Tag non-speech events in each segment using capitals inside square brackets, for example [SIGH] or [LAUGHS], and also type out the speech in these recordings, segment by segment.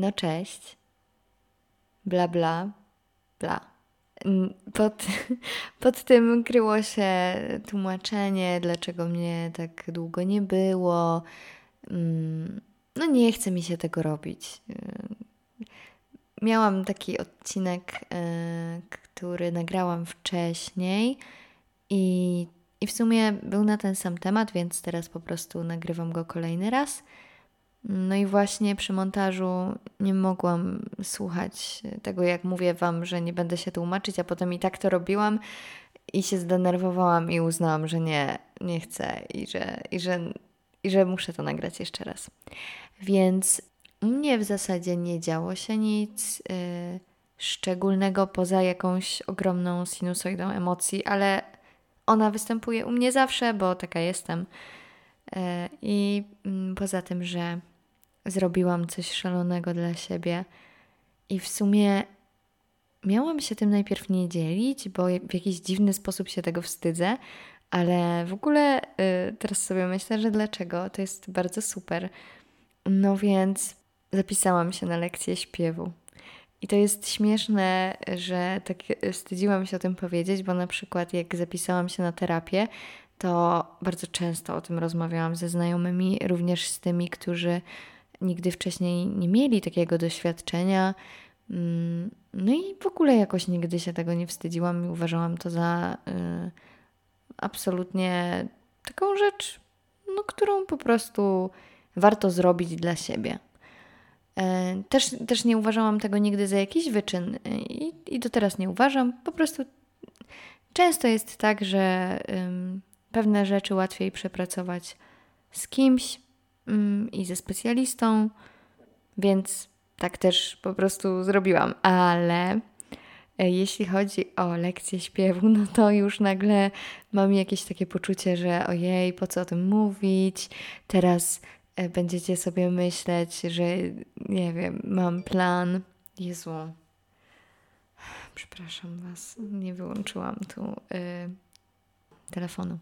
No cześć. Bla bla bla. Pod, [LAUGHS] pod tym kryło się tłumaczenie, dlaczego mnie tak długo nie było. Mm, no nie chce mi się tego robić. Miałam taki odcinek, e, który nagrałam wcześniej i, i w sumie był na ten sam temat, więc teraz po prostu nagrywam go kolejny raz. No i właśnie przy montażu nie mogłam słuchać tego, jak mówię Wam, że nie będę się tłumaczyć, a potem i tak to robiłam i się zdenerwowałam i uznałam, że nie, nie chcę i że, i że, i że muszę to nagrać jeszcze raz. Więc u mnie w zasadzie nie działo się nic yy, szczególnego poza jakąś ogromną sinusoidą emocji, ale ona występuje u mnie zawsze, bo taka jestem. Yy, I yy, poza tym, że zrobiłam coś szalonego dla siebie i w sumie miałam się tym najpierw nie dzielić, bo w jakiś dziwny sposób się tego wstydzę, ale w ogóle yy, teraz sobie myślę, że dlaczego? To jest bardzo super. No więc zapisałam się na lekcję śpiewu. I to jest śmieszne, że tak wstydziłam się o tym powiedzieć, bo na przykład jak zapisałam się na terapię, to bardzo często o tym rozmawiałam ze znajomymi, również z tymi, którzy nigdy wcześniej nie mieli takiego doświadczenia. Mm, no i w ogóle jakoś nigdy się tego nie wstydziłam i uważałam to za y, absolutnie taką rzecz, no, którą po prostu warto zrobić dla siebie. E, też, też nie uważałam tego nigdy za jakiś wyczyn i, i do teraz nie uważam. Po prostu często jest tak, że ym, pewne rzeczy łatwiej przepracować z kimś i ze specjalistą, więc tak też po prostu zrobiłam. Ale e, jeśli chodzi o lekcję śpiewu, no to już nagle mam jakieś takie poczucie, że ojej, po co o tym mówić? Teraz E, będziecie sobie myśleć, że nie wiem, mam plan. Jezu. Przepraszam Was, nie wyłączyłam tu y, telefonu.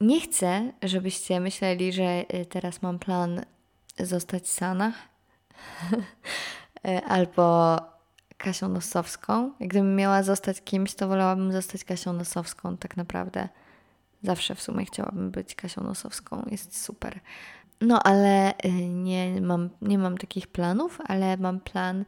Nie chcę, żebyście myśleli, że y, teraz mam plan zostać Sanach [LAUGHS] y, albo Kasią Nosowską. Gdybym miała zostać kimś, to wolałabym zostać Kasią Nosowską, tak naprawdę. Zawsze w sumie chciałabym być Kasią Nosowską, jest super. No, ale y, nie mam, nie mam takich planów, ale mam plan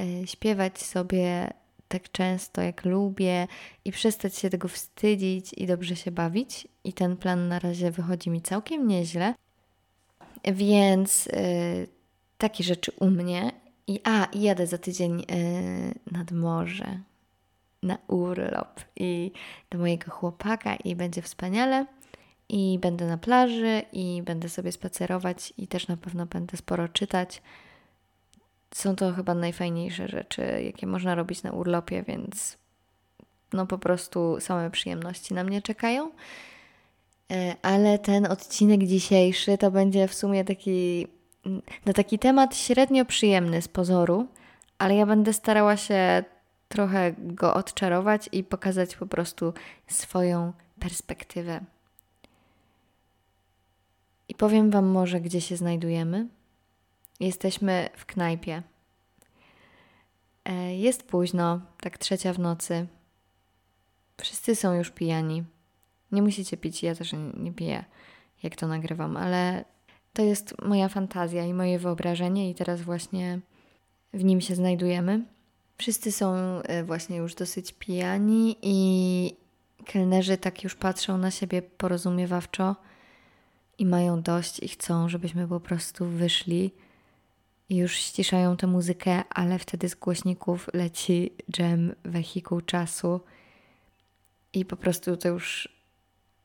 y, śpiewać sobie tak często, jak lubię i przestać się tego wstydzić i dobrze się bawić. I ten plan na razie wychodzi mi całkiem nieźle. Więc yy, takie rzeczy u mnie. I a, i jadę za tydzień yy, nad morze na urlop i do mojego chłopaka i będzie wspaniale i będę na plaży i będę sobie spacerować i też na pewno będę sporo czytać. Są to chyba najfajniejsze rzeczy, jakie można robić na urlopie, więc no po prostu same przyjemności na mnie czekają. E, ale ten odcinek dzisiejszy to będzie w sumie taki na taki temat średnio przyjemny z pozoru, ale ja będę starała się trochę go odczarować i pokazać po prostu swoją perspektywę. I powiem Wam może, gdzie się znajdujemy. Jesteśmy w knajpie. E, jest późno, tak trzecia w nocy. Wszyscy są już pijani. Nie musicie pić, ja też nie piję, jak to nagrywam, ale to jest moja fantazja i moje wyobrażenie, i teraz właśnie w nim się znajdujemy. Wszyscy są e, właśnie już dosyć pijani, i kelnerzy tak już patrzą na siebie porozumiewawczo i mają dość i chcą, żebyśmy po prostu wyszli już ściszają tę muzykę, ale wtedy z głośników leci dżem wehikuł czasu i po prostu to już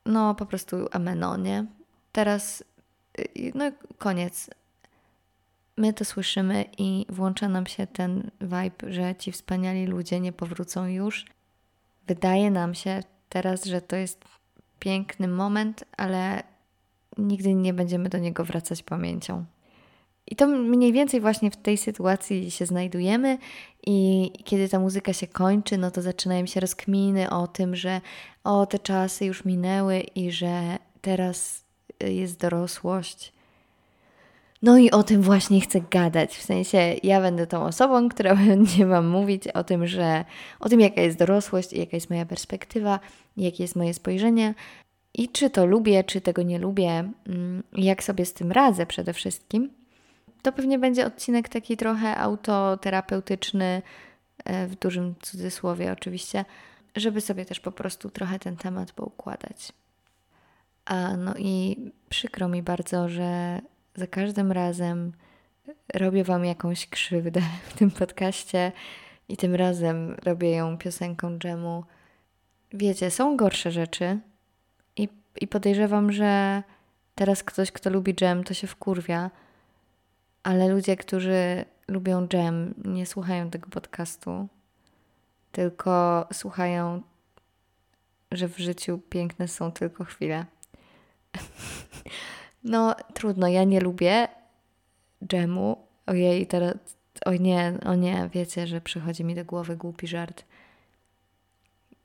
no po prostu amenonie. Teraz y, no koniec. My to słyszymy i włącza nam się ten vibe, że ci wspaniali ludzie nie powrócą już. Wydaje nam się teraz, że to jest piękny moment, ale nigdy nie będziemy do niego wracać pamięcią. I to mniej więcej właśnie w tej sytuacji się znajdujemy, i kiedy ta muzyka się kończy, no to zaczynają się rozkminy o tym, że o te czasy już minęły i że teraz jest dorosłość. No i o tym właśnie chcę gadać. W sensie ja będę tą osobą, która [LAUGHS] będzie Wam mówić o tym, że o tym, jaka jest dorosłość, jaka jest moja perspektywa, jakie jest moje spojrzenie i czy to lubię, czy tego nie lubię, mm, jak sobie z tym radzę przede wszystkim. To pewnie będzie odcinek taki trochę autoterapeutyczny, e, w dużym cudzysłowie oczywiście, żeby sobie też po prostu trochę ten temat poukładać. A no i przykro mi bardzo, że za każdym razem robię Wam jakąś krzywdę [LAUGHS] w tym podcaście i tym razem robię ją piosenką dżemu. Wiecie, są gorsze rzeczy i, i podejrzewam, że teraz ktoś, kto lubi dżem, to się wkurwia, ale ludzie, którzy lubią dżem, nie słuchają tego podcastu, tylko słuchają, że w życiu piękne są tylko chwile. [LAUGHS] No, trudno, ja nie lubię dżemu. Ojej, teraz, o nie, o nie, wiecie, że przychodzi mi do głowy głupi żart.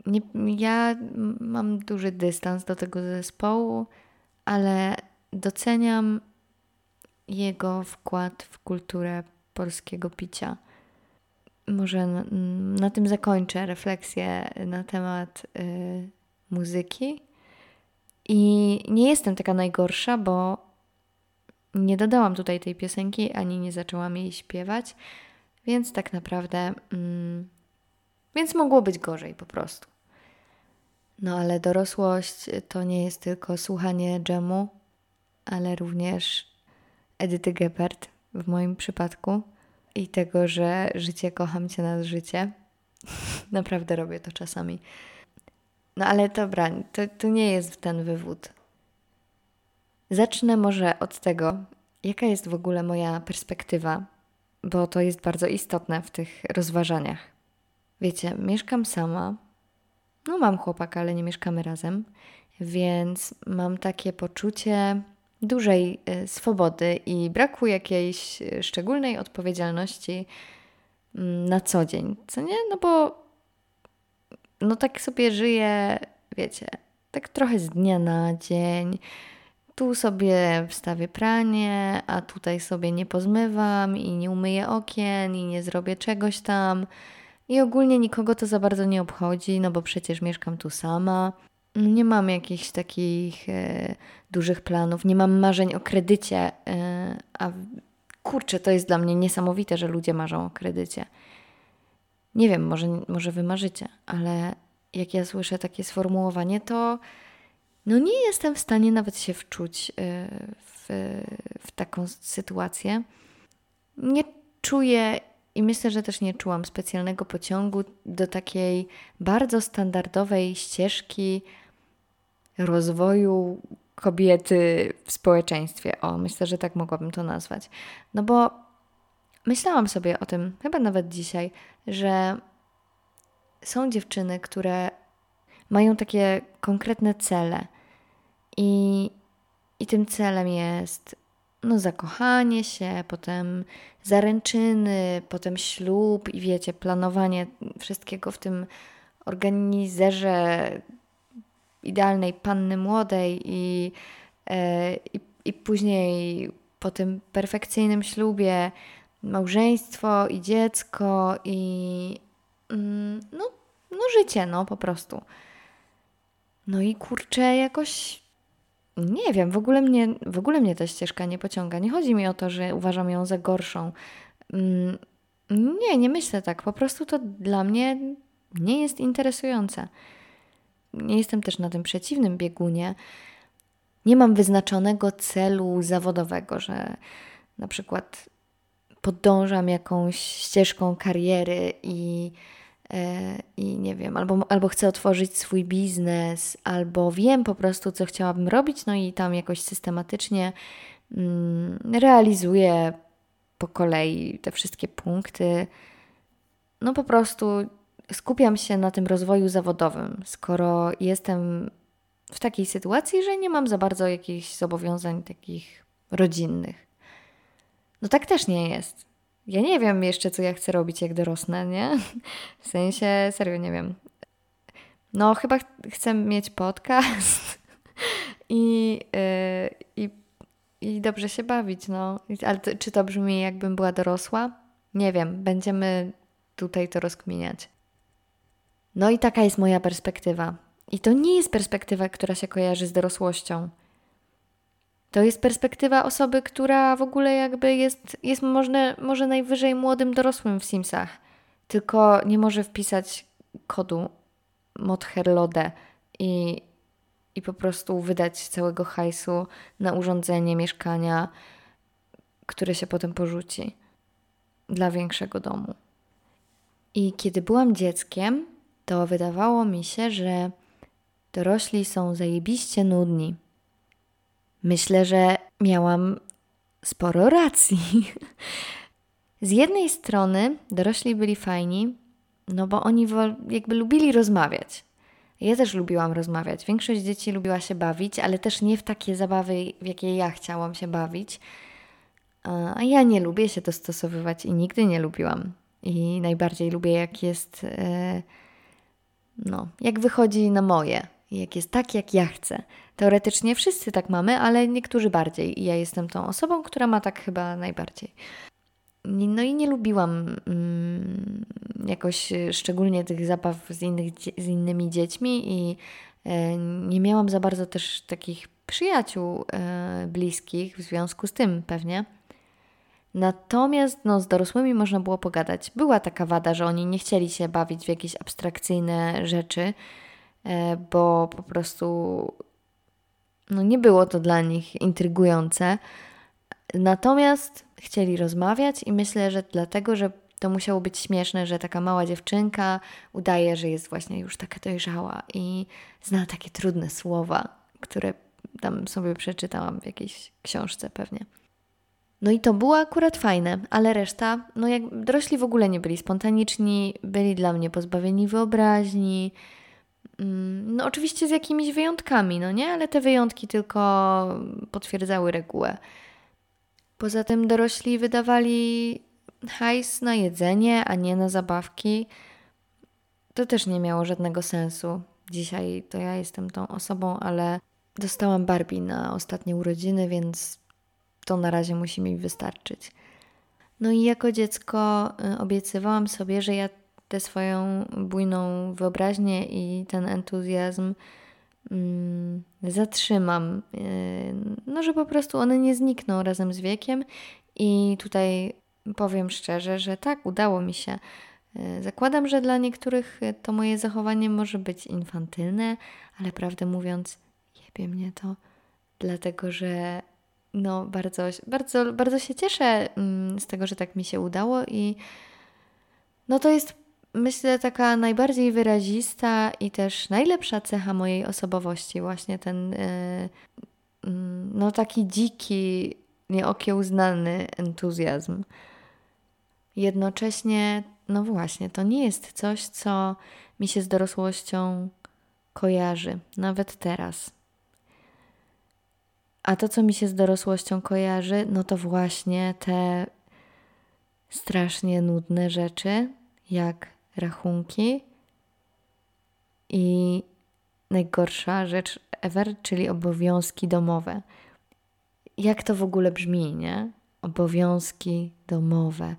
Nie, ja mam duży dystans do tego zespołu, ale doceniam jego wkład w kulturę polskiego picia. Może na, na tym zakończę refleksję na temat y, muzyki i nie jestem taka najgorsza, bo nie dodałam tutaj tej piosenki, ani nie zaczęłam jej śpiewać, więc tak naprawdę. Mm, więc mogło być gorzej po prostu. No ale dorosłość to nie jest tylko słuchanie dżemu, ale również Edyty Gebert w moim przypadku i tego, że życie kocham cię nad życie. [LAUGHS] Naprawdę robię to czasami. No ale dobra, to, to nie jest ten wywód. Zacznę może od tego, jaka jest w ogóle moja perspektywa, bo to jest bardzo istotne w tych rozważaniach. Wiecie, mieszkam sama. No, mam chłopaka, ale nie mieszkamy razem, więc mam takie poczucie dużej y, swobody i braku jakiejś y, szczególnej odpowiedzialności mm, na co dzień. Co nie? No bo no tak sobie żyję, wiecie, tak trochę z dnia na dzień. Tu sobie wstawię pranie, a tutaj sobie nie pozmywam i nie umyję okien i nie zrobię czegoś tam. I ogólnie nikogo to za bardzo nie obchodzi, no bo przecież mieszkam tu sama. Nie mam jakichś takich e, dużych planów, nie mam marzeń o kredycie, e, a kurczę, to jest dla mnie niesamowite, że ludzie marzą o kredycie. Nie wiem, może, może wy marzycie, ale jak ja słyszę takie sformułowanie, to no nie jestem w stanie nawet się wczuć y, w, w taką sytuację. Nie czuję i myślę, że też nie czułam specjalnego pociągu do takiej bardzo standardowej ścieżki rozwoju kobiety w społeczeństwie. O, myślę, że tak mogłabym to nazwać. No bo myślałam sobie o tym, chyba nawet dzisiaj, że są dziewczyny, które mają takie konkretne cele i, i tym celem jest no, zakochanie się, potem zaręczyny, potem ślub i wiecie, planowanie wszystkiego w tym organizerze idealnej panny młodej i, e, i, i później po tym perfekcyjnym ślubie małżeństwo i dziecko i mm, no, no życie, no po prostu. No i kurczę, jakoś nie wiem, w ogóle mnie, w ogóle mnie ta ścieżka nie pociąga. Nie chodzi mi o to, że uważam ją za gorszą. Mm, nie, nie myślę tak. Po prostu to dla mnie nie jest interesujące. Nie jestem też na tym przeciwnym biegunie. Nie mam wyznaczonego celu zawodowego, że na przykład podążam jakąś ścieżką kariery i E, i nie wiem, albo, albo chcę otworzyć swój biznes, albo wiem po prostu, co chciałabym robić, no i tam jakoś systematycznie mm, realizuję po kolei te wszystkie punkty. No po prostu skupiam się na tym rozwoju zawodowym, skoro jestem w takiej sytuacji, że nie mam za bardzo jakichś zobowiązań takich rodzinnych. No tak też nie jest ja nie wiem jeszcze, co ja chcę robić, jak dorosnę, nie? W sensie, serio nie wiem. No, chyba ch chcę mieć podcast [LAUGHS] i, yy, i, i dobrze się bawić, no. Ale to, czy to brzmi jakbym była dorosła? Nie wiem, będziemy tutaj to rozkminiać. No i taka jest moja perspektywa. I to nie jest perspektywa, która się kojarzy z dorosłością. To jest perspektywa osoby, która w ogóle jakby jest, jest może, może najwyżej młodym dorosłym w Simsach, tylko nie może wpisać kodu Motherlode i, i po prostu wydać całego hajsu na urządzenie mieszkania, które się potem porzuci dla większego domu. I kiedy byłam dzieckiem, to wydawało mi się, że dorośli są zajebiście nudni. Myślę, że miałam sporo racji. [LAUGHS] Z jednej strony dorośli byli fajni, no bo oni jakby lubili rozmawiać. Ja też lubiłam rozmawiać. Większość dzieci lubiła się bawić, ale też nie w takie zabawy, w jakie ja chciałam się bawić. A ja nie lubię się dostosowywać i nigdy nie lubiłam. I najbardziej lubię, jak jest, e, no, jak wychodzi na moje, jak jest tak, jak ja chcę. Teoretycznie wszyscy tak mamy, ale niektórzy bardziej. I ja jestem tą osobą, która ma tak chyba najbardziej. No i nie lubiłam mm, jakoś szczególnie tych zabaw z, innych, z innymi dziećmi i e, nie miałam za bardzo też takich przyjaciół e, bliskich w związku z tym pewnie. Natomiast no, z dorosłymi można było pogadać. Była taka wada, że oni nie chcieli się bawić w jakieś abstrakcyjne rzeczy, e, bo po prostu no, nie było to dla nich intrygujące. Natomiast chcieli rozmawiać i myślę, że dlatego, że to musiało być śmieszne, że taka mała dziewczynka udaje, że jest właśnie już taka dojrzała i zna takie trudne słowa, które tam sobie przeczytałam w jakiejś książce pewnie. No i to było akurat fajne, ale reszta, no jak dorośli w ogóle nie byli spontaniczni, byli dla mnie pozbawieni wyobraźni. Mm, no oczywiście z jakimiś wyjątkami, no nie, ale te wyjątki tylko potwierdzały regułę. Poza tym dorośli wydawali hajs na jedzenie, a nie na zabawki. To też nie miało żadnego sensu. Dzisiaj to ja jestem tą osobą, ale dostałam Barbie na ostatnie urodziny, więc to na razie musi mi wystarczyć. No i jako dziecko y, obiecywałam sobie, że ja tę swoją bujną wyobraźnię i ten entuzjazm mm, zatrzymam. Y, no, że po prostu one nie znikną razem z wiekiem. I tutaj powiem szczerze, że tak, udało mi się. Y, zakładam, że dla niektórych to moje zachowanie może być infantylne, ale prawdę mówiąc, jebie mnie to, dlatego że no, bardzo, bardzo, bardzo się cieszę mm, z tego, że tak mi się udało i no to jest myślę taka najbardziej wyrazista i też najlepsza cecha mojej osobowości, właśnie ten yy, no taki dziki, nieokiełznany entuzjazm. Jednocześnie, no właśnie, to nie jest coś, co mi się z dorosłością kojarzy, nawet teraz. A to, co mi się z dorosłością kojarzy, no to właśnie te strasznie nudne rzeczy, jak rachunki i najgorsza rzecz ever, czyli obowiązki domowe. Jak to w ogóle brzmi, nie? Obowiązki domowe.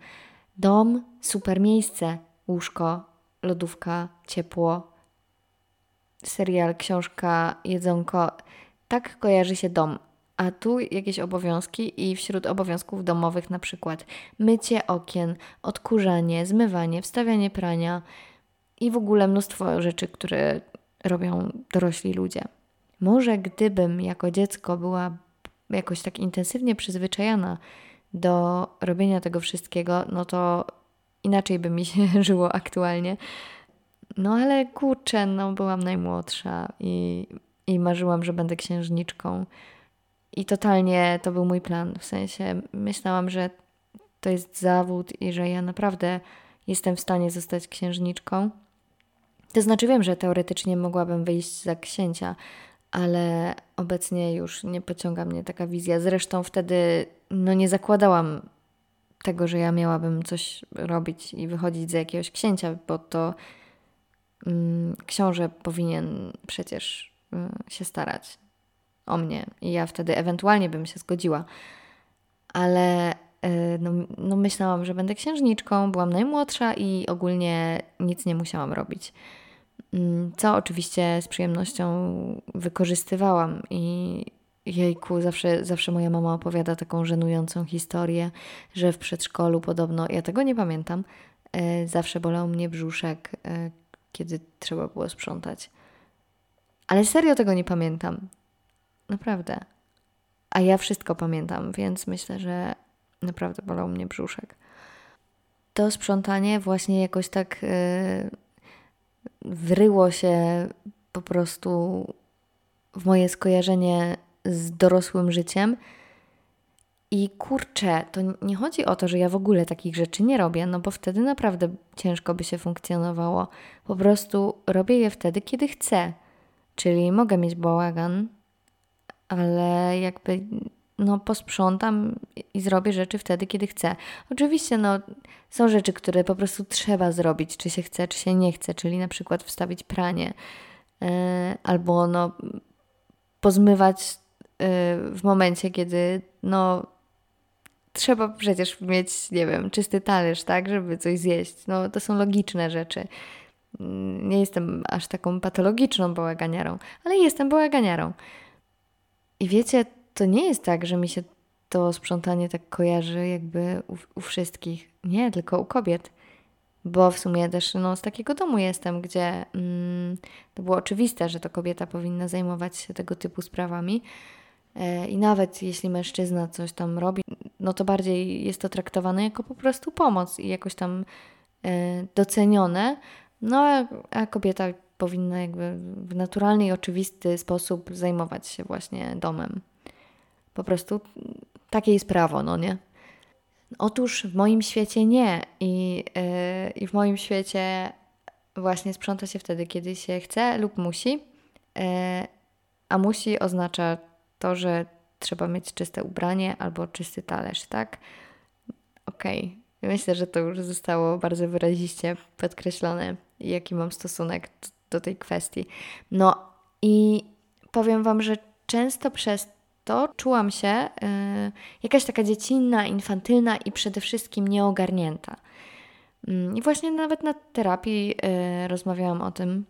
Dom, super miejsce, łóżko, lodówka, ciepło, serial, książka, jedzonko. Tak kojarzy się dom, a tu jakieś obowiązki i wśród obowiązków domowych na przykład mycie okien, odkurzanie, zmywanie, wstawianie prania i w ogóle mnóstwo rzeczy, które robią dorośli ludzie. Może gdybym jako dziecko była jakoś tak intensywnie przyzwyczajona do robienia tego wszystkiego, no to inaczej by mi się [LAUGHS] żyło aktualnie. No ale kurczę, no byłam najmłodsza i, i marzyłam, że będę księżniczką. I totalnie to był mój plan. W sensie myślałam, że to jest zawód i że ja naprawdę jestem w stanie zostać księżniczką. To znaczy, wiem, że teoretycznie mogłabym wyjść za księcia, ale obecnie już nie pociąga mnie taka wizja. Zresztą wtedy no, nie zakładałam tego, że ja miałabym coś robić i wychodzić za jakiegoś księcia, bo to mm, książę powinien przecież y, się starać o mnie i ja wtedy ewentualnie bym się zgodziła. Ale e, no, no myślałam, że będę księżniczką, byłam najmłodsza i ogólnie nic nie musiałam robić. Mm, co oczywiście z przyjemnością wykorzystywałam i jejku, zawsze, zawsze moja mama opowiada taką żenującą historię, że w przedszkolu podobno, ja tego nie pamiętam, e, zawsze bolał mnie brzuszek, e, kiedy trzeba było sprzątać. Ale serio tego nie pamiętam. Naprawdę. A ja wszystko pamiętam, więc myślę, że naprawdę bolał mnie brzuszek. To sprzątanie właśnie jakoś tak yy, wryło się po prostu w moje skojarzenie z dorosłym życiem. I kurczę, to nie chodzi o to, że ja w ogóle takich rzeczy nie robię, no bo wtedy naprawdę ciężko by się funkcjonowało. Po prostu robię je wtedy, kiedy chcę. Czyli mogę mieć bałagan, ale jakby no posprzątam i zrobię rzeczy wtedy, kiedy chcę. Oczywiście no są rzeczy, które po prostu trzeba zrobić, czy się chce, czy się nie chce, czyli na przykład wstawić pranie yy, albo no pozmywać yy, w momencie, kiedy no trzeba przecież mieć, nie wiem, czysty talerz, tak, żeby coś zjeść. No to są logiczne rzeczy. Nie jestem aż taką patologiczną bałaganiarą, ale jestem bałaganiarą. I wiecie, to nie jest tak, że mi się to sprzątanie tak kojarzy jakby u, u wszystkich. Nie, tylko u kobiet. Bo w sumie też no, z takiego domu jestem, gdzie mm, to było oczywiste, że to kobieta powinna zajmować się tego typu sprawami. E, I nawet jeśli mężczyzna coś tam robi, no to bardziej jest to traktowane jako po prostu pomoc i jakoś tam e, docenione, no, a kobieta powinna jakby w naturalny i oczywisty sposób zajmować się właśnie domem. Po prostu takie jest prawo, no nie? Otóż w moim świecie nie. I, yy, i w moim świecie właśnie sprząta się wtedy, kiedy się chce lub musi. Yy, a musi oznacza to, że trzeba mieć czyste ubranie albo czysty talerz, tak? Okej. Okay. Myślę, że to już zostało bardzo wyraziście podkreślone, jaki mam stosunek do, tej kwestii. No i powiem Wam, że często przez to czułam się yy, jakaś taka dziecinna, infantylna i przede wszystkim nieogarnięta. Yy, I właśnie nawet na terapii yy, rozmawiałam o tym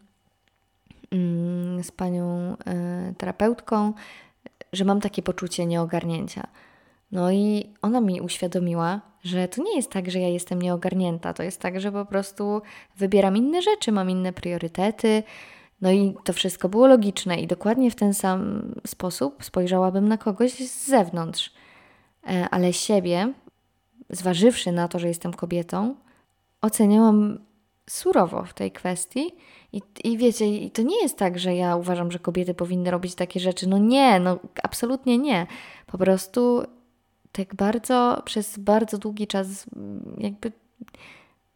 mm, z panią y, terapeutką, że mam takie poczucie nieogarnięcia. No i ona mi uświadomiła, że to nie jest tak, że ja jestem nieogarnięta. To jest tak, że po prostu wybieram inne rzeczy, mam inne priorytety. No i to wszystko było logiczne i dokładnie w ten sam sposób spojrzałabym na kogoś z zewnątrz. E, ale siebie, zważywszy na to, że jestem kobietą, oceniałam surowo w tej kwestii. I, I wiecie, i to nie jest tak, że ja uważam, że kobiety powinny robić takie rzeczy. No nie, no absolutnie nie. Po prostu tak bardzo, przez bardzo długi czas jakby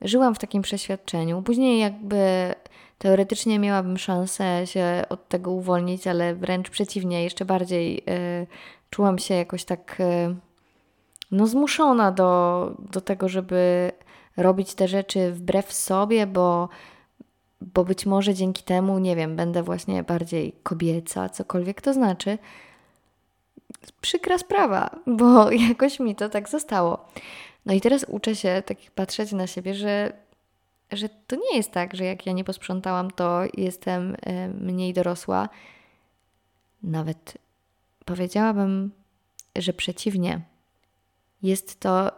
żyłam w takim przeświadczeniu. Później jakby teoretycznie miałabym szansę się od tego uwolnić, ale wręcz przeciwnie, jeszcze bardziej y, czułam się jakoś tak y, no zmuszona do, do tego, żeby robić te rzeczy wbrew sobie, bo, bo być może dzięki temu, nie wiem, będę właśnie bardziej kobieca, cokolwiek to znaczy przykra sprawa, bo [LAUGHS] jakoś mi to tak zostało. No i teraz uczę się tak patrzeć na siebie, że, że to nie jest tak, że jak ja nie posprzątałam, to jestem e, mniej dorosła. Nawet powiedziałabym, że przeciwnie. Jest to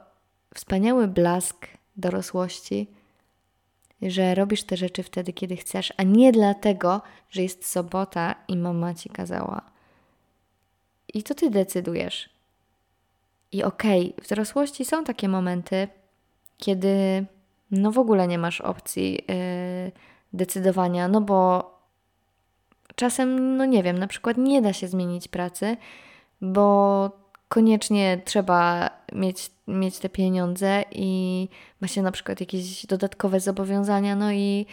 wspaniały blask dorosłości, że robisz te rzeczy wtedy, kiedy chcesz, a nie dlatego, że jest sobota i mama ci kazała. I to ty decydujesz. I okej, okay, w dorosłości są takie momenty, kiedy no w ogóle nie masz opcji yy, decydowania, no bo czasem, no nie wiem, na przykład nie da się zmienić pracy, bo koniecznie trzeba mieć, mieć te pieniądze i ma się na przykład jakieś dodatkowe zobowiązania, no i,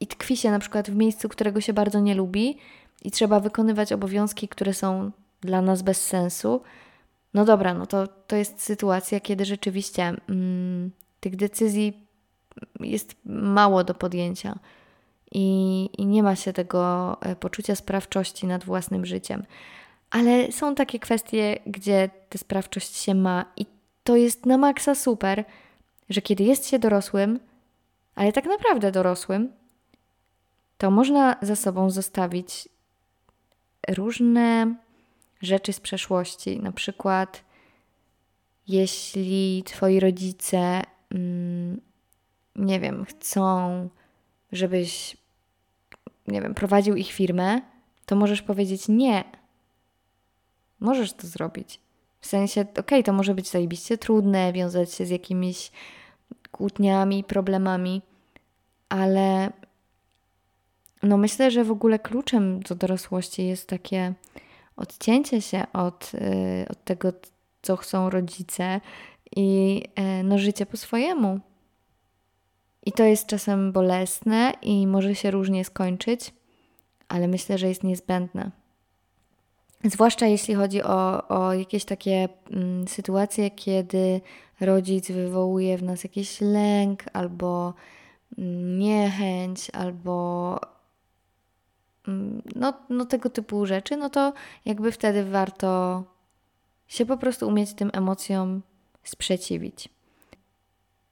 i tkwi się na przykład w miejscu, którego się bardzo nie lubi i trzeba wykonywać obowiązki, które są dla nas bez sensu. No dobra, no to, to jest sytuacja, kiedy rzeczywiście mm, tych decyzji jest mało do podjęcia i, i nie ma się tego e, poczucia sprawczości nad własnym życiem. Ale są takie kwestie, gdzie tę sprawczość się ma i to jest na maksa super, że kiedy jest się dorosłym, ale tak naprawdę dorosłym, to można za sobą zostawić różne rzeczy z przeszłości. Na przykład, jeśli twoi rodzice, mm, nie wiem, chcą, żebyś, nie wiem, prowadził ich firmę, to możesz powiedzieć nie. Możesz to zrobić. W sensie, okej, okay, to może być zajebiście trudne, wiązać się z jakimiś kłótniami, problemami, ale no myślę, że w ogóle kluczem do dorosłości jest takie odcięcie się od, y, od tego, co chcą rodzice i y, no, życie po swojemu. I to jest czasem bolesne i może się różnie skończyć, ale myślę, że jest niezbędne. Zwłaszcza jeśli chodzi o, o jakieś takie mm, sytuacje, kiedy rodzic wywołuje w nas jakiś lęk albo mm, niechęć, albo no, no tego typu rzeczy, no to jakby wtedy warto się po prostu umieć tym emocjom sprzeciwić.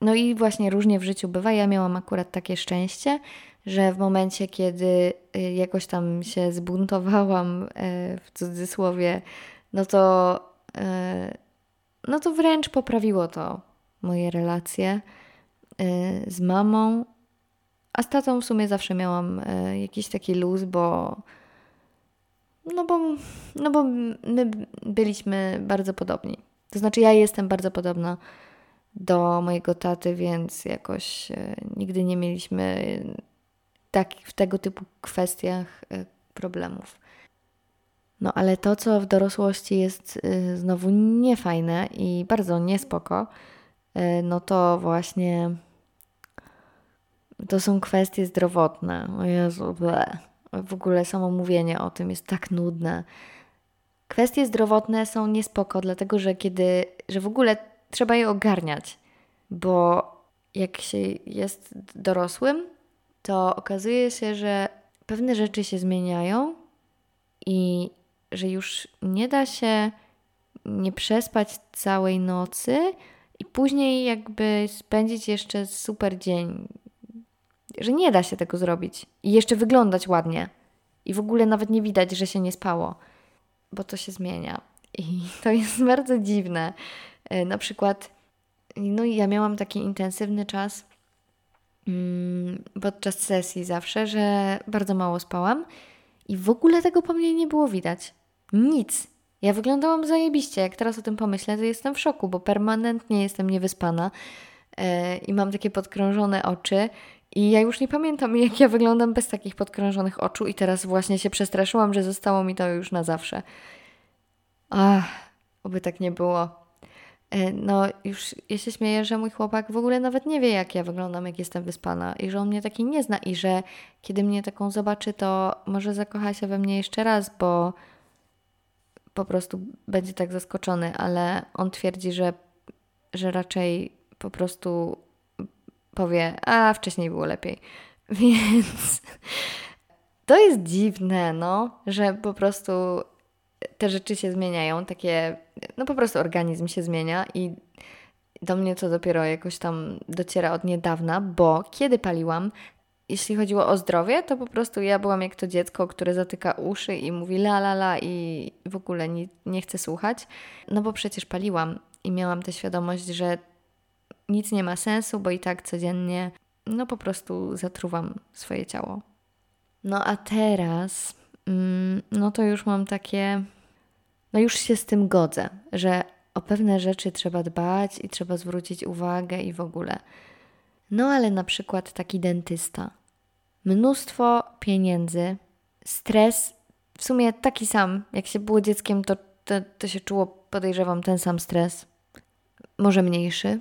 No i właśnie różnie w życiu bywa. Ja miałam akurat takie szczęście, że w momencie, kiedy y, jakoś tam się zbuntowałam y, w cudzysłowie, no to, y, no to wręcz poprawiło to moje relacje z mamą. A z tatą w sumie zawsze miałam jakiś taki luz, bo no bo, no bo my byliśmy bardzo podobni. To znaczy, ja jestem bardzo podobna do mojego taty, więc jakoś nigdy nie mieliśmy tak, w tego typu kwestiach e, problemów. No ale to, co w dorosłości jest e, znowu niefajne i bardzo niespoko, e, no to właśnie to są kwestie zdrowotne. O Jezu, ble. w ogóle samo mówienie o tym jest tak nudne. Kwestie zdrowotne są niespoko, dlatego że kiedy, że w ogóle trzeba je ogarniać, bo jak się jest dorosłym, to okazuje się, że pewne rzeczy się zmieniają i że już nie da się nie przespać całej nocy i później jakby spędzić jeszcze super dzień. Że nie da się tego zrobić i jeszcze wyglądać ładnie. I w ogóle nawet nie widać, że się nie spało, bo to się zmienia. I [LAUGHS] to jest bardzo dziwne. E, na przykład, no ja miałam taki intensywny czas Mm, podczas sesji zawsze, że bardzo mało spałam i w ogóle tego po mnie nie było widać. Nic. Ja wyglądałam zajebiście. Jak teraz o tym pomyślę, to jestem w szoku, bo permanentnie jestem niewyspana yy, i mam takie podkrążone oczy. I ja już nie pamiętam, jak ja wyglądam bez takich podkrążonych oczu, i teraz właśnie się przestraszyłam, że zostało mi to już na zawsze. Ach, oby tak nie było. E, no już ja się śmieję, że mój chłopak w ogóle nawet nie wie, jak ja wyglądam, jak jestem wyspana i że on mnie taki nie zna i że kiedy mnie taką zobaczy, to może zakocha się we mnie jeszcze raz, bo po prostu będzie tak zaskoczony, ale on twierdzi, że, że raczej po prostu powie, a wcześniej było lepiej. [LAUGHS] Więc to jest dziwne, no, że po prostu te rzeczy się zmieniają, takie, no po prostu organizm się zmienia i do mnie to dopiero jakoś tam dociera od niedawna, bo kiedy paliłam, jeśli chodziło o zdrowie, to po prostu ja byłam jak to dziecko, które zatyka uszy i mówi la la la i w ogóle nie, nie chce słuchać. No bo przecież paliłam i miałam tę świadomość, że nic nie ma sensu, bo i tak codziennie no po prostu zatruwam swoje ciało. No a teraz Mm, no to już mam takie, no już się z tym godzę, że o pewne rzeczy trzeba dbać i trzeba zwrócić uwagę i w ogóle. No ale na przykład taki dentysta. Mnóstwo pieniędzy, stres, w sumie taki sam. Jak się było dzieckiem, to, to, to się czuło, podejrzewam, ten sam stres. Może mniejszy.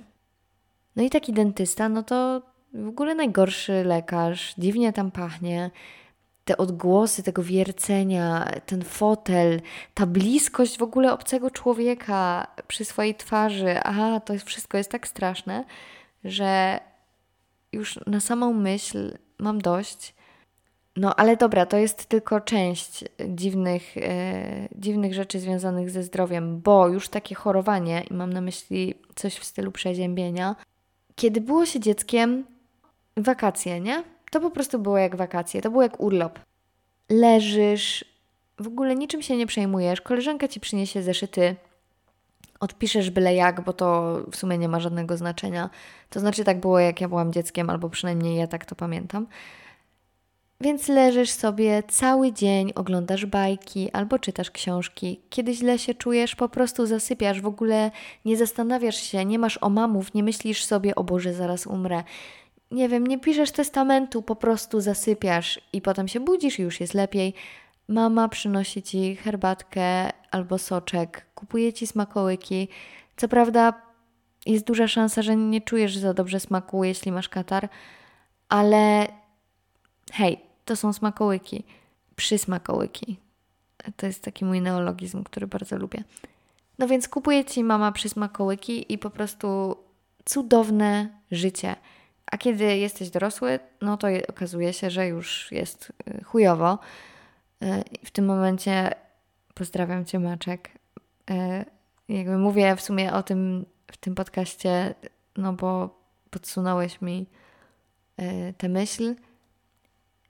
No i taki dentysta, no to w ogóle najgorszy lekarz, dziwnie tam pachnie te odgłosy tego wiercenia, ten fotel, ta bliskość w ogóle obcego człowieka przy swojej twarzy, aha, to wszystko jest tak straszne, że już na samą myśl mam dość. No ale dobra, to jest tylko część dziwnych, e, dziwnych rzeczy związanych ze zdrowiem, bo już takie chorowanie, i mam na myśli coś w stylu przeziębienia, kiedy było się dzieckiem, wakacje, nie? To po prostu było jak wakacje, to było jak urlop. Leżysz, w ogóle niczym się nie przejmujesz, koleżanka ci przyniesie zeszyty, odpiszesz byle jak, bo to w sumie nie ma żadnego znaczenia. To znaczy tak było jak ja byłam dzieckiem, albo przynajmniej ja tak to pamiętam. Więc leżysz sobie cały dzień, oglądasz bajki albo czytasz książki. Kiedy źle się czujesz, po prostu zasypiasz, w ogóle nie zastanawiasz się, nie masz omamów, nie myślisz sobie, o Boże, zaraz umrę. Nie wiem, nie piszesz testamentu, po prostu zasypiasz i potem się budzisz i już jest lepiej. Mama przynosi ci herbatkę albo soczek, kupuje ci smakołyki. Co prawda, jest duża szansa, że nie czujesz za dobrze smaku, jeśli masz katar, ale hej, to są smakołyki, przysmakołyki. To jest taki mój neologizm, który bardzo lubię. No więc kupuje ci mama przysmakołyki i po prostu cudowne życie. A kiedy jesteś dorosły, no to okazuje się, że już jest y, chujowo. Y, w tym momencie pozdrawiam Cię, Maczek. Y, jakby mówię w sumie o tym w tym podcaście, no bo podsunąłeś mi tę myśl.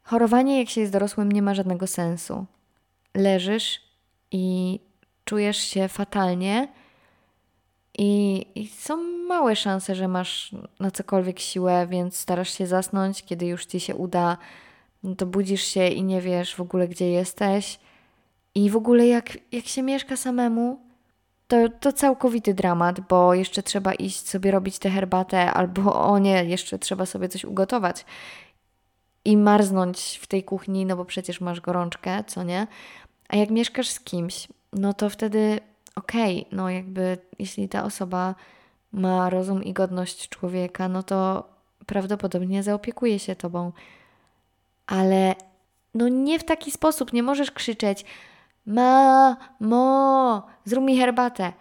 Chorowanie, jak się jest dorosłym, nie ma żadnego sensu. Leżysz i czujesz się fatalnie, i, I, są małe szanse, że masz na cokolwiek siłę, więc starasz się zasnąć. Kiedy już ci się uda, no to budzisz się i nie wiesz w ogóle, gdzie jesteś. I w ogóle, jak, jak się mieszka samemu, to, to całkowity dramat, bo jeszcze trzeba iść sobie robić tę herbatę, albo o nie, jeszcze trzeba sobie coś ugotować i marznąć w tej kuchni, no bo przecież masz gorączkę, co nie? A jak mieszkasz z kimś, no to wtedy okej, okay, no jakby jeśli ta osoba ma rozum i godność człowieka, no to prawdopodobnie zaopiekuje się tobą. Ale no nie w taki sposób, nie możesz krzyczeć ma, mo, zrób mi herbatę.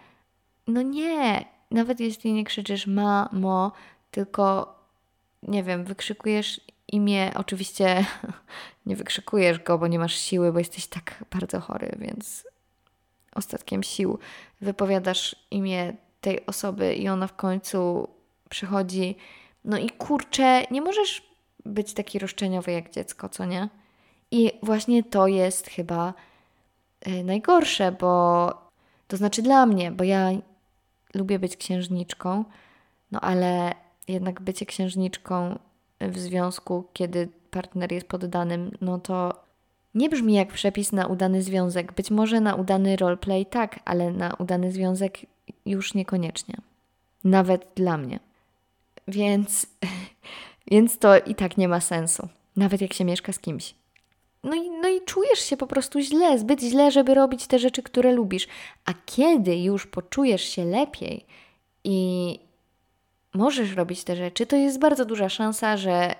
No nie, nawet jeśli nie krzyczysz ma, mo, tylko nie wiem, wykrzykujesz imię, oczywiście [LAUGHS] nie wykrzykujesz go, bo nie masz siły, bo jesteś tak bardzo chory, więc ostatkiem sił wypowiadasz imię tej osoby i ona w końcu przychodzi. No i kurczę, nie możesz być taki roszczeniowy jak dziecko, co nie? I właśnie to jest chyba e, najgorsze, bo to znaczy dla mnie, bo ja lubię być księżniczką, no ale jednak bycie księżniczką w związku, kiedy partner jest poddanym, no to nie brzmi jak przepis na udany związek. Być może na udany roleplay tak, ale na udany związek już niekoniecznie. Nawet dla mnie. Więc, [LAUGHS] więc to i tak nie ma sensu. Nawet jak się mieszka z kimś. No i, no i czujesz się po prostu źle, zbyt źle, żeby robić te rzeczy, które lubisz. A kiedy już poczujesz się lepiej i możesz robić te rzeczy, to jest bardzo duża szansa, że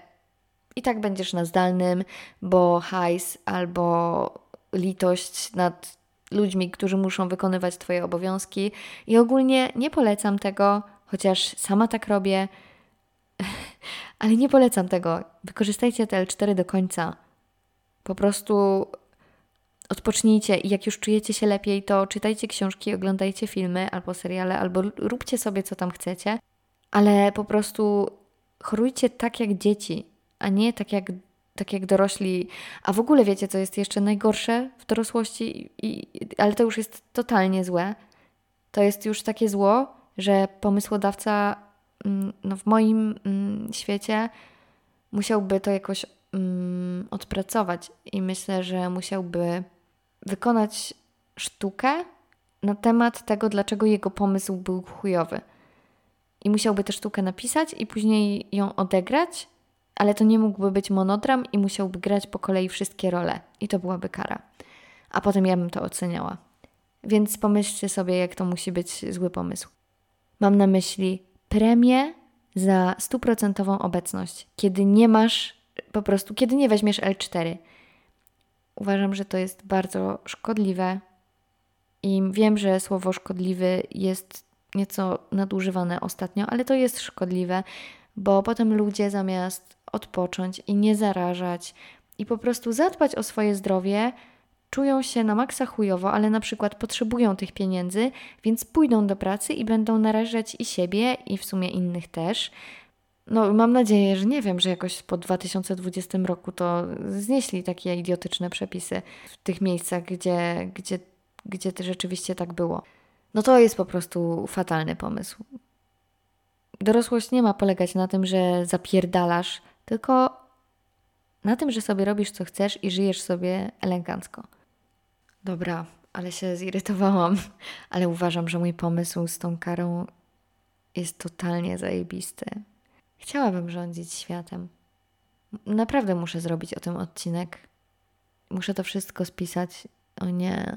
i tak będziesz na zdalnym, bo hajs albo litość nad ludźmi, którzy muszą wykonywać Twoje obowiązki. I ogólnie nie polecam tego, chociaż sama tak robię, [LAUGHS] ale nie polecam tego. Wykorzystajcie te L4 do końca. Po prostu odpocznijcie i jak już czujecie się lepiej, to czytajcie książki, oglądajcie filmy albo seriale, albo róbcie sobie co tam chcecie, ale po prostu chorujcie tak jak dzieci a nie tak jak, tak jak dorośli. A w ogóle wiecie, co jest jeszcze najgorsze w dorosłości, i, ale to już jest totalnie złe. To jest już takie zło, że pomysłodawca mm, no, w moim mm, świecie musiałby to jakoś mm, odpracować i myślę, że musiałby wykonać sztukę na temat tego, dlaczego jego pomysł był chujowy. I musiałby tę sztukę napisać i później ją odegrać ale to nie mógłby być monodram i musiałby grać po kolei wszystkie role i to byłaby kara. A potem ja bym to oceniała. Więc pomyślcie sobie, jak to musi być zły pomysł. Mam na myśli premię za stuprocentową obecność, kiedy nie masz, po prostu, kiedy nie weźmiesz L4. Uważam, że to jest bardzo szkodliwe i wiem, że słowo szkodliwy jest nieco nadużywane ostatnio, ale to jest szkodliwe, bo potem ludzie zamiast odpocząć i nie zarażać i po prostu zadbać o swoje zdrowie, czują się na maksa chujowo, ale na przykład potrzebują tych pieniędzy, więc pójdą do pracy i będą narażać i siebie, i w sumie innych też. No, mam nadzieję, że nie wiem, że jakoś po 2020 roku to znieśli takie idiotyczne przepisy w tych miejscach, gdzie, gdzie, gdzie rzeczywiście tak było. No to jest po prostu fatalny pomysł. Dorosłość nie ma polegać na tym, że zapierdalasz, tylko na tym, że sobie robisz co chcesz i żyjesz sobie elegancko. Dobra, ale się zirytowałam, [LAUGHS] ale uważam, że mój pomysł z tą karą jest totalnie zajebisty. Chciałabym rządzić światem. Naprawdę muszę zrobić o tym odcinek. Muszę to wszystko spisać. O nie.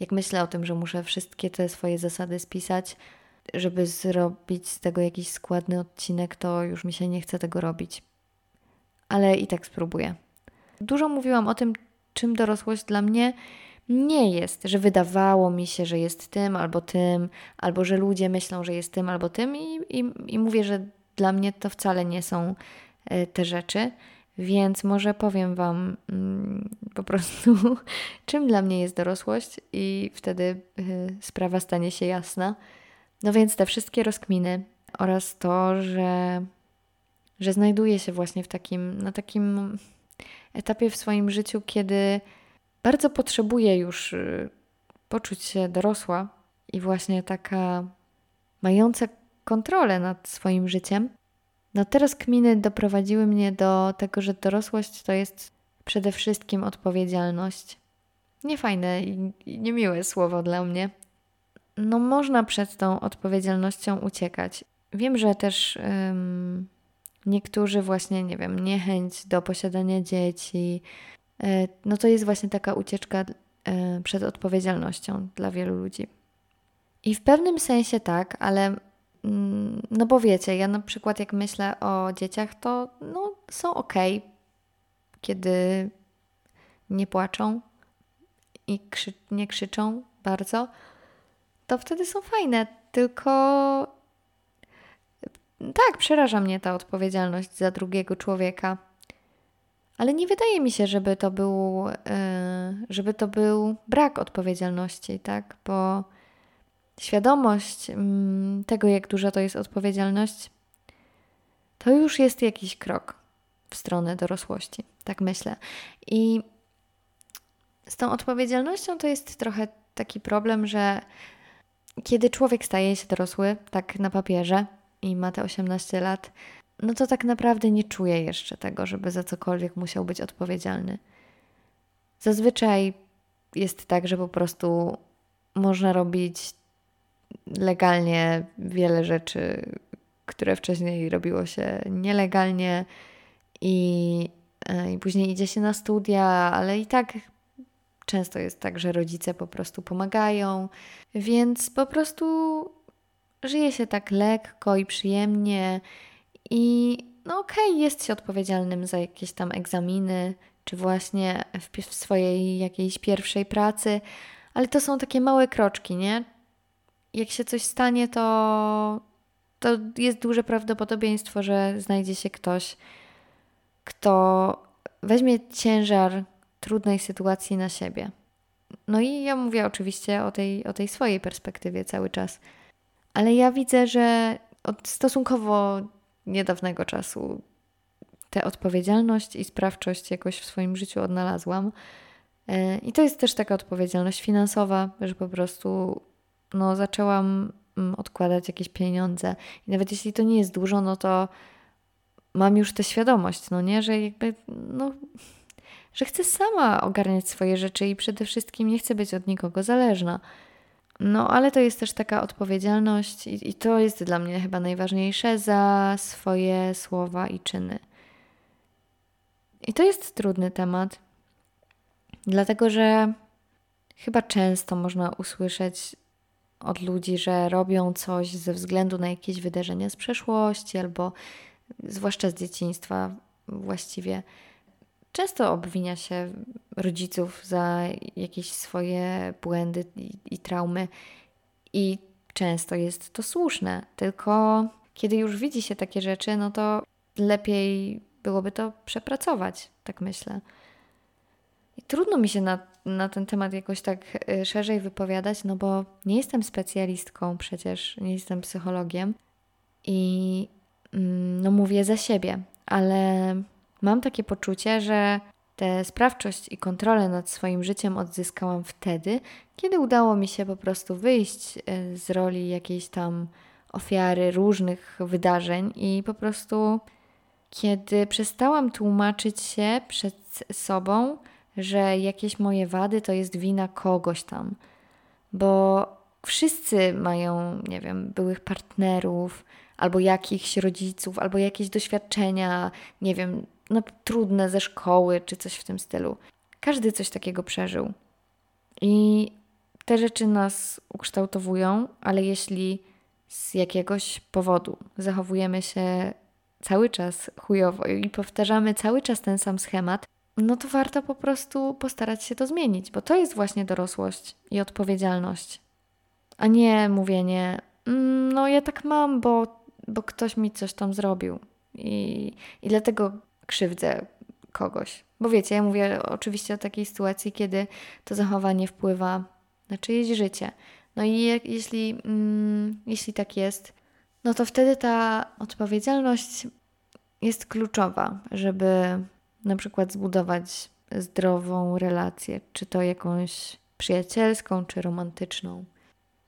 Jak myślę o tym, że muszę wszystkie te swoje zasady spisać, żeby zrobić z tego jakiś składny odcinek, to już mi się nie chce tego robić. Ale i tak spróbuję. Dużo mówiłam o tym, czym dorosłość dla mnie nie jest, że wydawało mi się, że jest tym albo tym, albo że ludzie myślą, że jest tym albo tym, i, i, i mówię, że dla mnie to wcale nie są e, te rzeczy. Więc może powiem Wam mm, po prostu, [LAUGHS] czym dla mnie jest dorosłość, i wtedy y, sprawa stanie się jasna. No więc te wszystkie rozkminy oraz to, że, że znajduję się właśnie w takim, na takim etapie w swoim życiu, kiedy bardzo potrzebuję już y, poczuć się dorosła i właśnie taka mająca kontrolę nad swoim życiem. No teraz kminy doprowadziły mnie do tego, że dorosłość to jest przede wszystkim odpowiedzialność. Niefajne i, niemiłe słowo dla mnie. No można przed tą odpowiedzialnością uciekać. Wiem, że też um, niektórzy właśnie, nie wiem, niechęć do posiadania dzieci, e, no to jest właśnie taka ucieczka e, przed odpowiedzialnością dla wielu ludzi. I w pewnym sensie tak, ale no bo wiecie, ja na przykład jak myślę o dzieciach, to no, są ok, kiedy nie płaczą i krzy nie krzyczą bardzo, to wtedy są fajne. Tylko tak, przeraża mnie ta odpowiedzialność za drugiego człowieka. Ale nie wydaje mi się, żeby to był, yy, żeby to był brak odpowiedzialności, tak? Bo świadomość mm, tego, jak duża to jest odpowiedzialność, to już jest jakiś krok w stronę dorosłości. Tak myślę. I z tą odpowiedzialnością to jest trochę taki problem, że kiedy człowiek staje się dorosły, tak na papierze i ma te 18 lat, no to tak naprawdę nie czuje jeszcze tego, żeby za cokolwiek musiał być odpowiedzialny. Zazwyczaj jest tak, że po prostu można robić legalnie wiele rzeczy, które wcześniej robiło się nielegalnie i, e, i później idzie się na studia, ale i tak często jest tak, że rodzice po prostu pomagają, więc po prostu żyje się tak lekko i przyjemnie i no okej, okay, jest się odpowiedzialnym za jakieś tam egzaminy, czy właśnie w, w swojej jakiejś pierwszej pracy, ale to są takie małe kroczki, nie? Jak się coś stanie, to, to jest duże prawdopodobieństwo, że znajdzie się ktoś, kto weźmie ciężar trudnej sytuacji na siebie. No i ja mówię oczywiście o tej, o tej swojej perspektywie cały czas. Ale ja widzę, że od stosunkowo niedawnego czasu tę odpowiedzialność i sprawczość jakoś w swoim życiu odnalazłam. E, I to jest też taka odpowiedzialność finansowa, że po prostu no, zaczęłam mm, odkładać jakieś pieniądze. I nawet jeśli to nie jest dużo, no to mam już tę świadomość, no nie, że jakby, no, że chcę sama ogarniać swoje rzeczy i przede wszystkim nie chcę być od nikogo zależna. No, ale to jest też taka odpowiedzialność, i, i to jest dla mnie chyba najważniejsze za swoje słowa i czyny. I to jest trudny temat, dlatego że chyba często można usłyszeć od ludzi, że robią coś ze względu na jakieś wydarzenia z przeszłości albo zwłaszcza z dzieciństwa właściwie. Często obwinia się rodziców za jakieś swoje błędy i, i traumy, i często jest to słuszne. Tylko kiedy już widzi się takie rzeczy, no to lepiej byłoby to przepracować, tak myślę. I trudno mi się na, na ten temat jakoś tak y, szerzej wypowiadać, no bo nie jestem specjalistką przecież, nie jestem psychologiem i mm, no mówię za siebie, ale mam takie poczucie, że tę sprawczość i kontrolę nad swoim życiem odzyskałam wtedy, kiedy udało mi się po prostu wyjść y, z roli jakiejś tam ofiary różnych wydarzeń i po prostu kiedy przestałam tłumaczyć się przed sobą, że jakieś moje wady to jest wina kogoś tam, bo wszyscy mają, nie wiem, byłych partnerów, albo jakichś rodziców, albo jakieś doświadczenia, nie wiem, no, trudne ze szkoły, czy coś w tym stylu. Każdy coś takiego przeżył. I te rzeczy nas ukształtowują, ale jeśli z jakiegoś powodu zachowujemy się cały czas chujowo i powtarzamy cały czas ten sam schemat, no to warto po prostu postarać się to zmienić, bo to jest właśnie dorosłość i odpowiedzialność, a nie mówienie, mm, no ja tak mam, bo, bo ktoś mi coś tam zrobił i, i dlatego krzywdzę kogoś. Bo wiecie, ja mówię oczywiście o takiej sytuacji, kiedy to zachowanie wpływa na czyjeś życie. No i jeśli, mm, jeśli tak jest, no to wtedy ta odpowiedzialność jest kluczowa, żeby na przykład zbudować zdrową relację, czy to jakąś przyjacielską, czy romantyczną.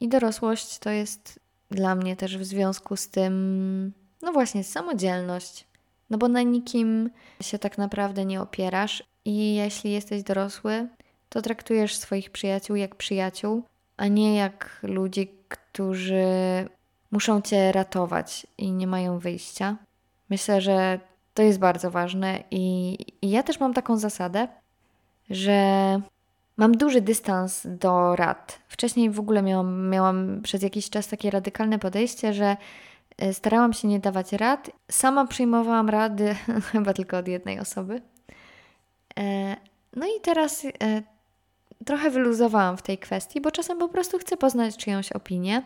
I dorosłość to jest dla mnie też w związku z tym, no właśnie, samodzielność. No bo na nikim się tak naprawdę nie opierasz i jeśli jesteś dorosły, to traktujesz swoich przyjaciół jak przyjaciół, a nie jak ludzi, którzy muszą cię ratować i nie mają wyjścia. Myślę, że to jest bardzo ważne i, i ja też mam taką zasadę, że mam duży dystans do rad. Wcześniej w ogóle miałam, miałam przez jakiś czas takie radykalne podejście, że e, starałam się nie dawać rad. Sama przyjmowałam rady [LAUGHS] chyba tylko od jednej osoby. E, no i teraz e, trochę wyluzowałam w tej kwestii, bo czasem po prostu chcę poznać czyjąś opinię.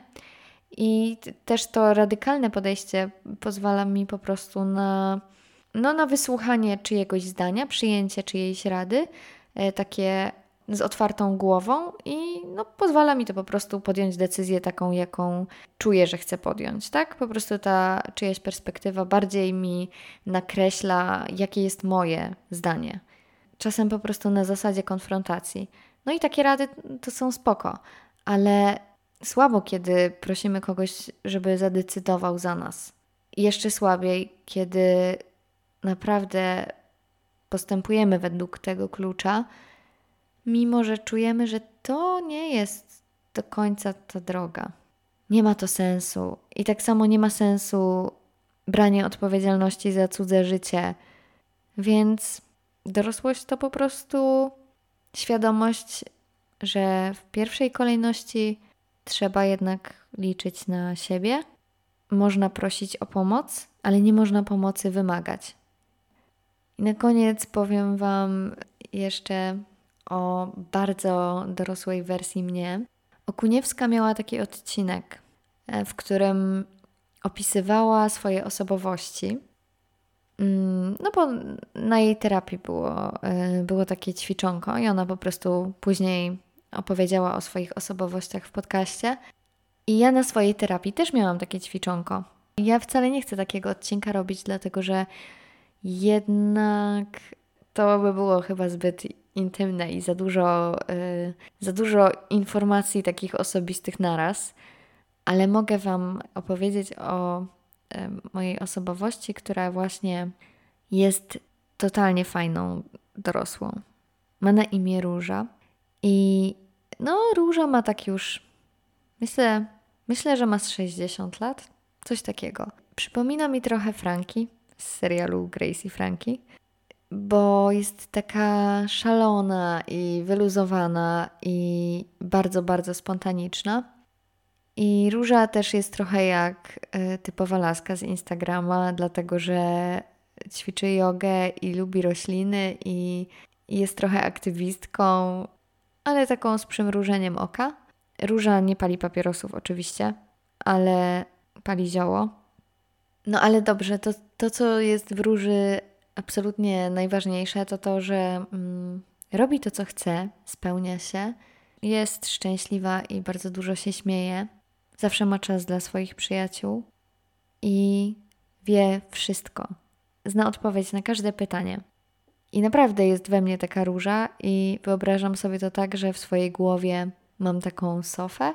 I też to radykalne podejście pozwala mi po prostu na, no, na wysłuchanie czyjegoś zdania, przyjęcie czyjejś rady, e, takie z otwartą głową i no, pozwala mi to po prostu podjąć decyzję taką, jaką czuję, że chcę podjąć, tak? Po prostu ta czyjaś perspektywa bardziej mi nakreśla, jakie jest moje zdanie. Czasem po prostu na zasadzie konfrontacji. No i takie rady to są spoko, ale słabo, kiedy prosimy kogoś, żeby zadecydował za nas. Jeszcze słabiej, kiedy naprawdę postępujemy według tego klucza, mimo że czujemy, że to nie jest do końca ta droga. Nie ma to sensu. I tak samo nie ma sensu branie odpowiedzialności za cudze życie. Więc dorosłość to po prostu świadomość, że w pierwszej kolejności trzeba jednak liczyć na siebie. Można prosić o pomoc, ale nie można pomocy wymagać. I na koniec powiem Wam jeszcze o bardzo dorosłej wersji mnie. Okuniewska miała taki odcinek, e, w którym opisywała swoje osobowości. Mm, no bo na jej terapii było, e, było takie ćwiczonko i ona po prostu później opowiedziała o swoich osobowościach w podcaście. I ja na swojej terapii też miałam takie ćwiczonko. Ja wcale nie chcę takiego odcinka robić, dlatego że jednak to by było chyba zbyt intymne i za dużo, yy, za dużo informacji takich osobistych naraz. Ale mogę Wam opowiedzieć o yy, mojej osobowości, która właśnie jest totalnie fajną dorosłą. Ma na imię Róża i no, Róża ma tak już, myślę, myślę, że ma z 60 lat, coś takiego. Przypomina mi trochę Franki z serialu Grace i Franki, bo jest taka szalona i wyluzowana i bardzo, bardzo spontaniczna. I Róża też jest trochę jak y, typowa laska z Instagrama, dlatego że ćwiczy jogę i lubi rośliny i jest trochę aktywistką ale taką z przymrużeniem oka. Róża nie pali papierosów oczywiście, ale pali zioło. No ale dobrze, to, to co jest w róży absolutnie najważniejsze, to to, że, mm, robi to, co chce, spełnia się, jest szczęśliwa i bardzo dużo się śmieje. Zawsze ma czas dla swoich przyjaciół i wie wszystko. Zna odpowiedź na każde pytanie. I naprawdę jest we mnie taka róża, i wyobrażam sobie to tak, że w swojej głowie mam taką sofę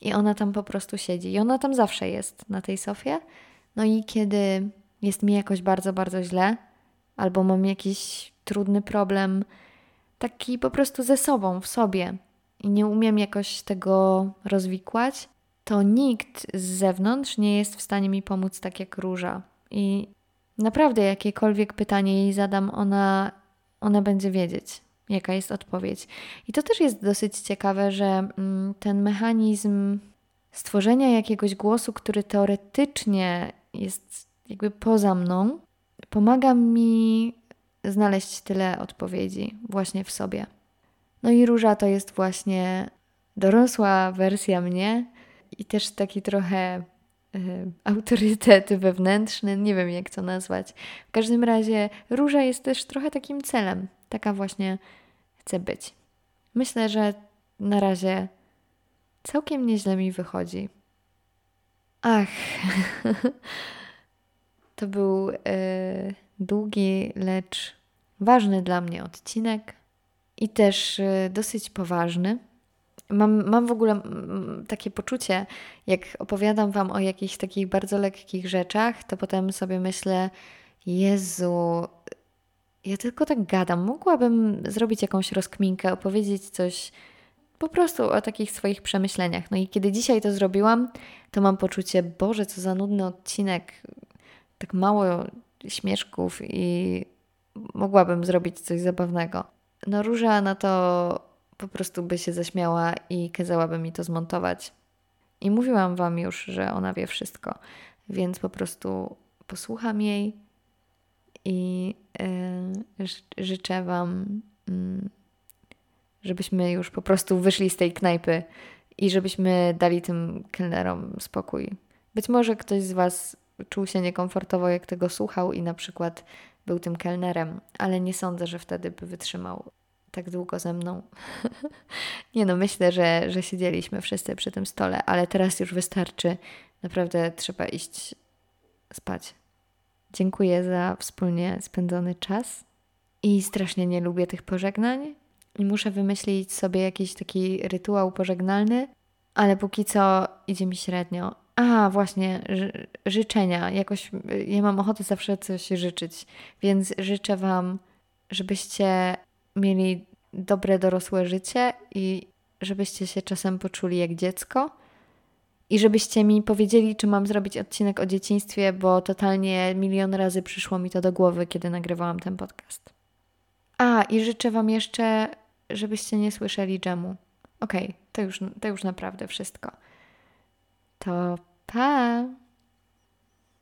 i ona tam po prostu siedzi. I ona tam zawsze jest na tej sofie. No i kiedy jest mi jakoś bardzo, bardzo źle, albo mam jakiś trudny problem, taki po prostu ze sobą, w sobie, i nie umiem jakoś tego rozwikłać, to nikt z zewnątrz nie jest w stanie mi pomóc tak jak róża. I naprawdę jakiekolwiek pytanie jej zadam, ona, ona będzie wiedzieć, jaka jest odpowiedź. I to też jest dosyć ciekawe, że mm, ten mechanizm stworzenia jakiegoś głosu, który teoretycznie jest jakby poza mną, pomaga mi znaleźć tyle odpowiedzi właśnie w sobie. No i róża to jest właśnie dorosła wersja mnie i też taki trochę y, autorytet wewnętrzny, nie wiem jak to nazwać. W każdym razie róża jest też trochę takim celem. Taka właśnie chcę być. Myślę, że na razie całkiem nieźle mi wychodzi. Ach, [LAUGHS] to był y, długi, lecz ważny dla mnie odcinek i też y, dosyć poważny. Mam, mam w ogóle takie poczucie, jak opowiadam Wam o jakichś takich bardzo lekkich rzeczach, to potem sobie myślę, Jezu, ja tylko tak gadam. Mogłabym zrobić jakąś rozkminkę, opowiedzieć coś po prostu o takich swoich przemyśleniach. No i kiedy dzisiaj to zrobiłam, to mam poczucie, Boże, co za nudny odcinek, tak mało śmieszków i mogłabym zrobić coś zabawnego. No Róża na to po prostu by się zaśmiała i kazałaby mi to zmontować. I mówiłam Wam już, że ona wie wszystko, więc po prostu posłucham jej i yy, życzę Wam, yy, żebyśmy już po prostu wyszli z tej knajpy i żebyśmy dali tym kelnerom spokój. Być może ktoś z Was czuł się niekomfortowo, jak tego słuchał i na przykład był tym kelnerem, ale nie sądzę, że wtedy by wytrzymał tak długo ze mną. [LAUGHS] nie no, myślę, że, że siedzieliśmy wszyscy przy tym stole, ale teraz już wystarczy. Naprawdę trzeba iść spać. Dziękuję za wspólnie spędzony czas i strasznie nie lubię tych pożegnań i muszę wymyślić sobie jakiś taki rytuał pożegnalny, ale póki co idzie mi średnio. A, właśnie, życzenia. Jakoś ja mam ochotę zawsze coś życzyć, więc życzę Wam, żebyście mieli dobre dorosłe życie i żebyście się czasem poczuli jak dziecko. I żebyście mi powiedzieli, czy mam zrobić odcinek o dzieciństwie, bo totalnie milion razy przyszło mi to do głowy, kiedy nagrywałam ten podcast. A, i życzę Wam jeszcze, żebyście nie słyszeli dżemu. Okej, okay, to, już, to już naprawdę wszystko. To pa!